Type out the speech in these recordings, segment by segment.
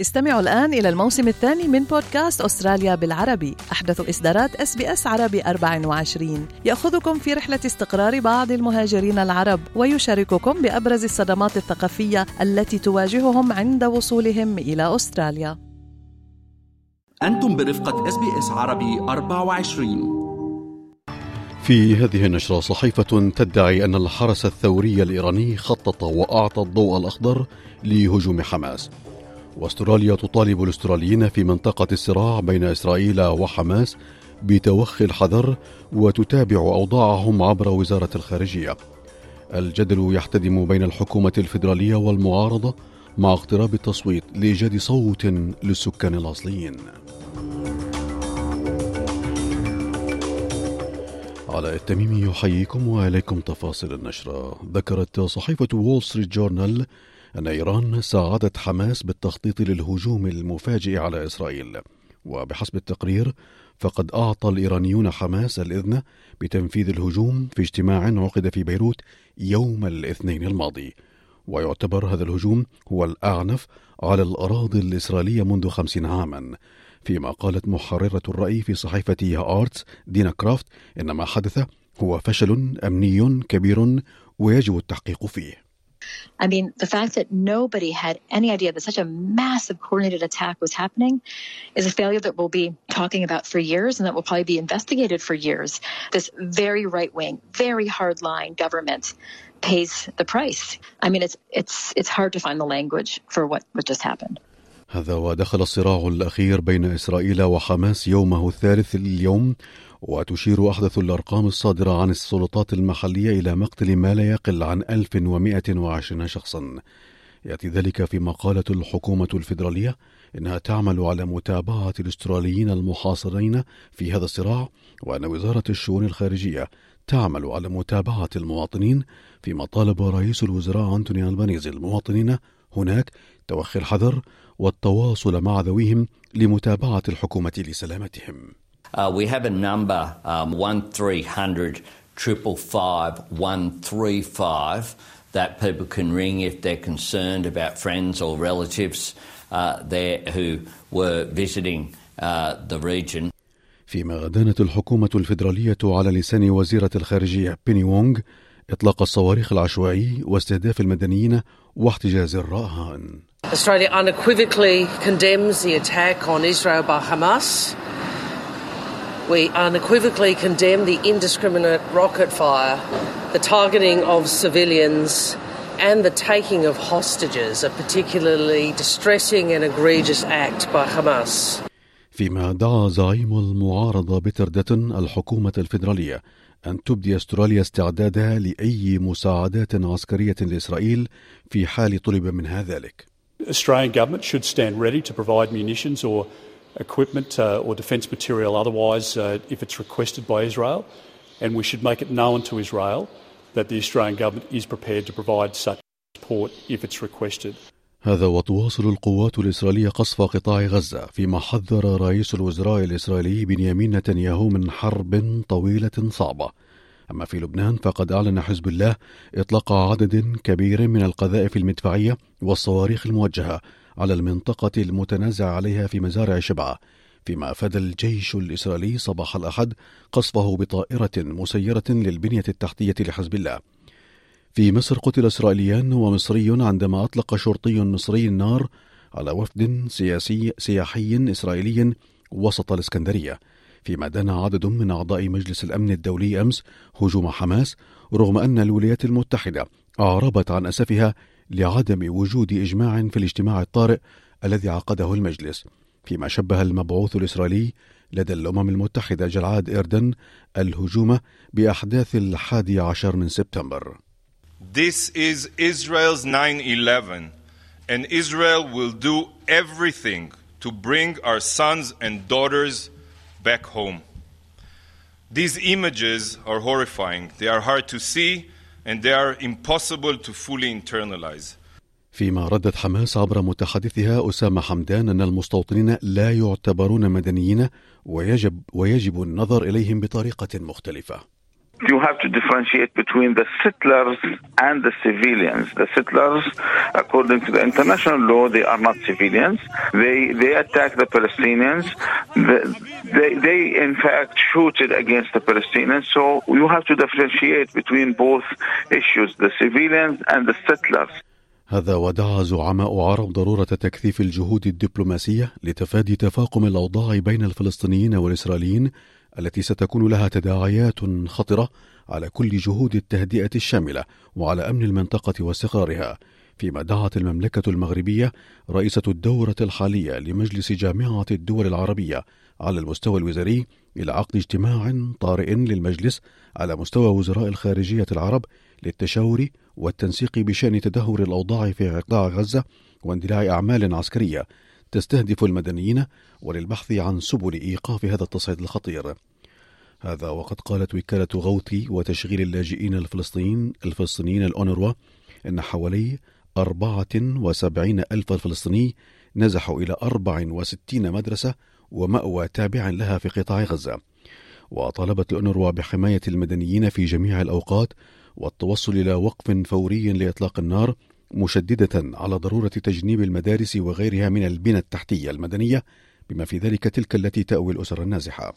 استمعوا الآن إلى الموسم الثاني من بودكاست أستراليا بالعربي. أحدث إصدارات إس بي إس عربي 24 يأخذكم في رحلة استقرار بعض المهاجرين العرب ويشارككم بأبرز الصدمات الثقافية التي تواجههم عند وصولهم إلى أستراليا. أنتم برفقة إس بي إس عربي 24 في هذه النشرة صحيفة تدعي أن الحرس الثوري الإيراني خطط وأعطى الضوء الأخضر لهجوم حماس. واستراليا تطالب الاستراليين في منطقة الصراع بين إسرائيل وحماس بتوخي الحذر وتتابع أوضاعهم عبر وزارة الخارجية. الجدل يحتدم بين الحكومة الفيدرالية والمعارضة مع اقتراب التصويت لإيجاد صوت للسكان الأصليين. علي التميمي يحييكم وإليكم تفاصيل النشرة ذكرت صحيفة وول ستريت جورنال أن إيران ساعدت حماس بالتخطيط للهجوم المفاجئ على إسرائيل. وبحسب التقرير فقد أعطى الإيرانيون حماس الإذن بتنفيذ الهجوم في اجتماع عقد في بيروت يوم الاثنين الماضي. ويعتبر هذا الهجوم هو الأعنف على الأراضي الإسرائيلية منذ خمسين عاما. فيما قالت محررة الرأي في صحيفة آرتس دينا كرافت إن ما حدث هو فشل أمني كبير ويجب التحقيق فيه. I mean, the fact that nobody had any idea that such a massive coordinated attack was happening is a failure that we'll be talking about for years and that will probably be investigated for years. This very right wing, very hard line government pays the price. I mean, it's, it's, it's hard to find the language for what, what just happened. هذا ودخل الصراع الأخير بين إسرائيل وحماس يومه الثالث اليوم وتشير أحدث الأرقام الصادرة عن السلطات المحلية إلى مقتل ما لا يقل عن 1120 شخصا يأتي ذلك فيما قالت الحكومة الفيدرالية إنها تعمل على متابعة الأستراليين المحاصرين في هذا الصراع وأن وزارة الشؤون الخارجية تعمل على متابعة المواطنين فيما طالب رئيس الوزراء أنتوني ألبانيزي المواطنين هناك توخي الحذر والتواصل مع ذويهم لمتابعة الحكومة لسلامتهم. Uh, we have a number, um, 1300 555 135, that people can ring if they're concerned about friends or relatives uh, there who were visiting uh, the region. فيما دانت الحكومة الفيدرالية على لسان وزيرة الخارجية بيني وونغ إطلاق الصواريخ العشوائي واستهداف المدنيين واحتجاز الرهان. Australia unequivocally condemns the attack on Israel by Hamas. We unequivocally condemn the indiscriminate rocket fire, the targeting of civilians, and the taking of hostages, a particularly distressing and egregious act by Hamas. فيما دعا زعيم المعارضة بتردة الحكومة الفيدرالية أن تبدي أستراليا استعدادها لأي مساعدات عسكرية لإسرائيل في حال طلب منها ذلك. Australian government should stand ready to provide munitions or equipment uh, or defence material otherwise uh, if it's requested by Israel, and we should make it known to Israel that the Australian government is prepared to provide such support if it's requested. هذا وتواصل القوات الإسرائيلية قصف قطاع غزة فيما حذر رئيس الوزراء الإسرائيلي بنيامين نتنياهو من حرب طويلة صعبة أما في لبنان فقد أعلن حزب الله إطلاق عدد كبير من القذائف المدفعية والصواريخ الموجهة على المنطقة المتنازع عليها في مزارع شبعة فيما أفاد الجيش الإسرائيلي صباح الأحد قصفه بطائرة مسيرة للبنية التحتية لحزب الله. في مصر قتل إسرائيليان ومصري عندما أطلق شرطي مصري النار على وفد سياسي سياحي إسرائيلي وسط الإسكندرية فيما دان عدد من أعضاء مجلس الأمن الدولي أمس هجوم حماس رغم أن الولايات المتحدة أعربت عن أسفها لعدم وجود إجماع في الاجتماع الطارئ الذي عقده المجلس فيما شبه المبعوث الإسرائيلي لدى الأمم المتحدة جلعاد إيردن الهجوم بأحداث الحادي عشر من سبتمبر This is Israel's 9-11 and Israel will do everything to bring our sons and daughters back home. These images are horrifying. They are hard to see and they are impossible to fully internalize. فيما ردت حماس عبر متحدثها أسامة حمدان أن المستوطنين لا يعتبرون مدنيين ويجب ويجب النظر إليهم بطريقة مختلفة. you have to differentiate between the settlers and the civilians. The settlers, according to the international law, they are not civilians. They they attack the Palestinians. They, they in fact shooted against the Palestinians. So you have to differentiate between both issues, the civilians and the settlers. هذا ودعا زعماء عرب ضرورة تكثيف الجهود الدبلوماسية لتفادي تفاقم الأوضاع بين الفلسطينيين والإسرائيليين التي ستكون لها تداعيات خطرة على كل جهود التهدئة الشاملة وعلى أمن المنطقة واستقرارها فيما دعت المملكة المغربية رئيسة الدورة الحالية لمجلس جامعة الدول العربية على المستوى الوزاري إلى عقد اجتماع طارئ للمجلس على مستوى وزراء الخارجية العرب للتشاور والتنسيق بشأن تدهور الأوضاع في قطاع غزة واندلاع أعمال عسكرية. تستهدف المدنيين وللبحث عن سبل إيقاف هذا التصعيد الخطير. هذا وقد قالت وكالة غوثي وتشغيل اللاجئين الفلسطينيين الفلسطينيين الأونروا إن حوالي 74 ألف فلسطيني نزحوا إلى 64 مدرسة ومأوى تابع لها في قطاع غزة. وطالبت الأونروا بحماية المدنيين في جميع الأوقات والتوصل إلى وقف فوري لإطلاق النار مشددة على ضرورة تجنيب المدارس وغيرها من البنى التحتية المدنية بما في ذلك تلك التي تأوي الأسر النازحة.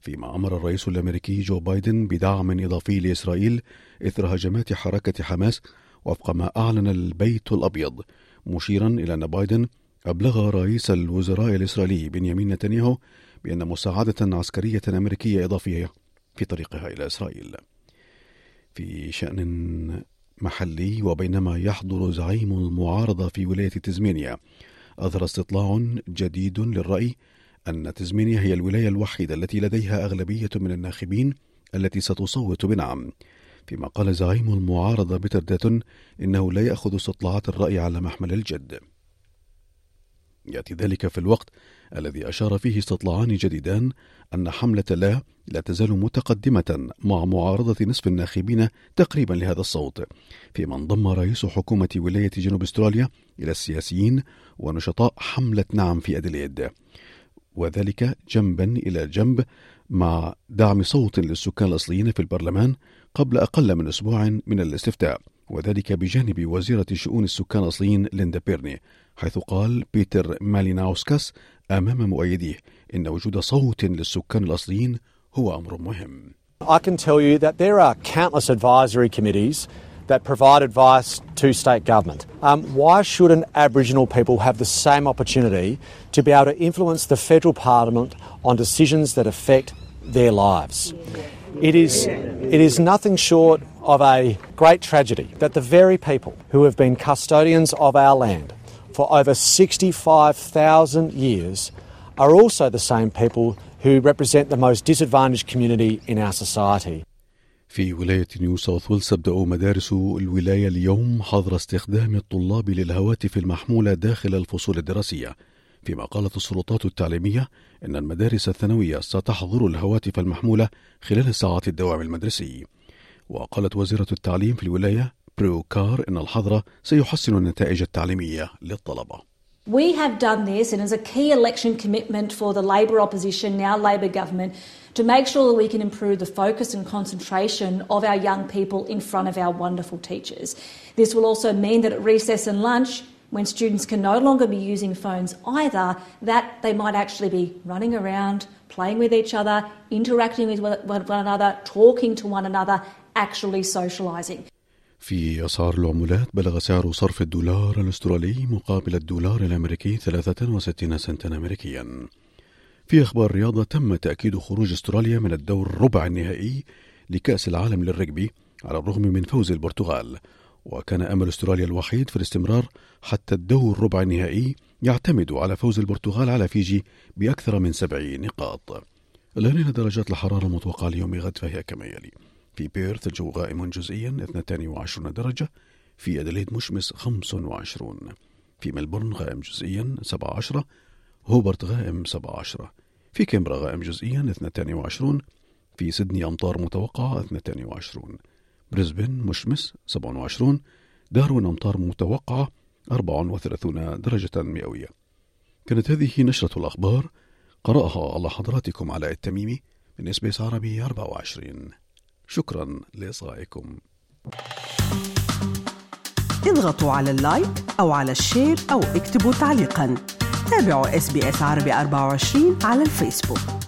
فيما أمر الرئيس الأمريكي جو بايدن بدعم إضافي لإسرائيل إثر هجمات حركة حماس وفق ما أعلن البيت الأبيض مشيرا إلى أن بايدن أبلغ رئيس الوزراء الإسرائيلي بنيامين نتنياهو بأن مساعدة عسكرية أمريكية إضافية في طريقها إلى إسرائيل. في شأن محلي وبينما يحضر زعيم المعارضة في ولاية تزمينيا. أظهر استطلاع جديد للرأي أن تزمينيا هي الولاية الوحيدة التي لديها أغلبية من الناخبين التي ستصوت بنعم. فيما قال زعيم المعارضة بيتر داتون إنه لا يأخذ استطلاعات الرأي على محمل الجد. يأتي ذلك في الوقت الذي أشار فيه استطلاعان جديدان أن حملة لا لا تزال متقدمة مع معارضة نصف الناخبين تقريبا لهذا الصوت فيما انضم رئيس حكومة ولاية جنوب استراليا إلى السياسيين ونشطاء حملة نعم في أدليد وذلك جنبا إلى جنب مع دعم صوت للسكان الأصليين في البرلمان قبل أقل من أسبوع من الاستفتاء. وذلك بجانب وزيرة شؤون السكان الأصليين ليندا بيرني حيث قال بيتر ماليناوسكاس أمام مؤيديه إن وجود صوت للسكان الأصليين هو أمر مهم. I can tell you that there are countless advisory committees that provide advice to state government. Um, why shouldn't Aboriginal people have the same opportunity to be able to influence the federal parliament on decisions that affect their lives? It is, it is nothing short of a great tragedy that the very people who have been custodians of our land for over 65,000 years are also the same people who represent the most disadvantaged community in our society. في ولاية نيو ساوث ويلز تبدأ مدارس الولاية اليوم حظر استخدام الطلاب للهواتف المحمولة داخل الفصول الدراسية فيما قالت السلطات التعليمية أن المدارس الثانوية ستحظر الهواتف المحمولة خلال ساعات الدوام المدرسي وقالت وزيرة التعليم في الولاية برو كار أن الحظر سيحسن النتائج التعليمية للطلبة We have done this, and as a key election commitment for the Labor opposition, now Labor government, to make sure that we can improve the focus and concentration of our young people in front of our wonderful teachers. This will also mean that at recess and lunch, when students can no longer be using phones either, that they might actually be running around, playing with each other, interacting with one another, talking to one another, actually socialising. في أسعار العملات بلغ سعر صرف الدولار الأسترالي مقابل الدولار الأمريكي 63 سنتا أمريكيا في أخبار الرياضة تم تأكيد خروج أستراليا من الدور الربع النهائي لكأس العالم للرجبي على الرغم من فوز البرتغال وكان أمل أستراليا الوحيد في الاستمرار حتى الدور ربع النهائي يعتمد على فوز البرتغال على فيجي بأكثر من 70 نقاط. الآن درجات الحرارة المتوقعة ليوم غد فهي كما يلي. في بيرث الجو غائم جزئيا 22 درجة. في أدليد مشمس 25 في ملبورن غائم جزئيا 17 هوبرت غائم 17 في كامبرا غائم جزئيا 22 في سيدني أمطار متوقعة 22 بريسبن مشمس 27 داروين أمطار متوقعة 34 درجة مئوية. كانت هذه نشرة الأخبار. قرأها على حضراتكم علي التميمي من إس بي إس عربي 24 شكرا لإصغائكم. اضغطوا على ال like أو على ال share أو اكتبوا تعليقا. تابعوا إس بي إس عربي 24 على الفيسبوك.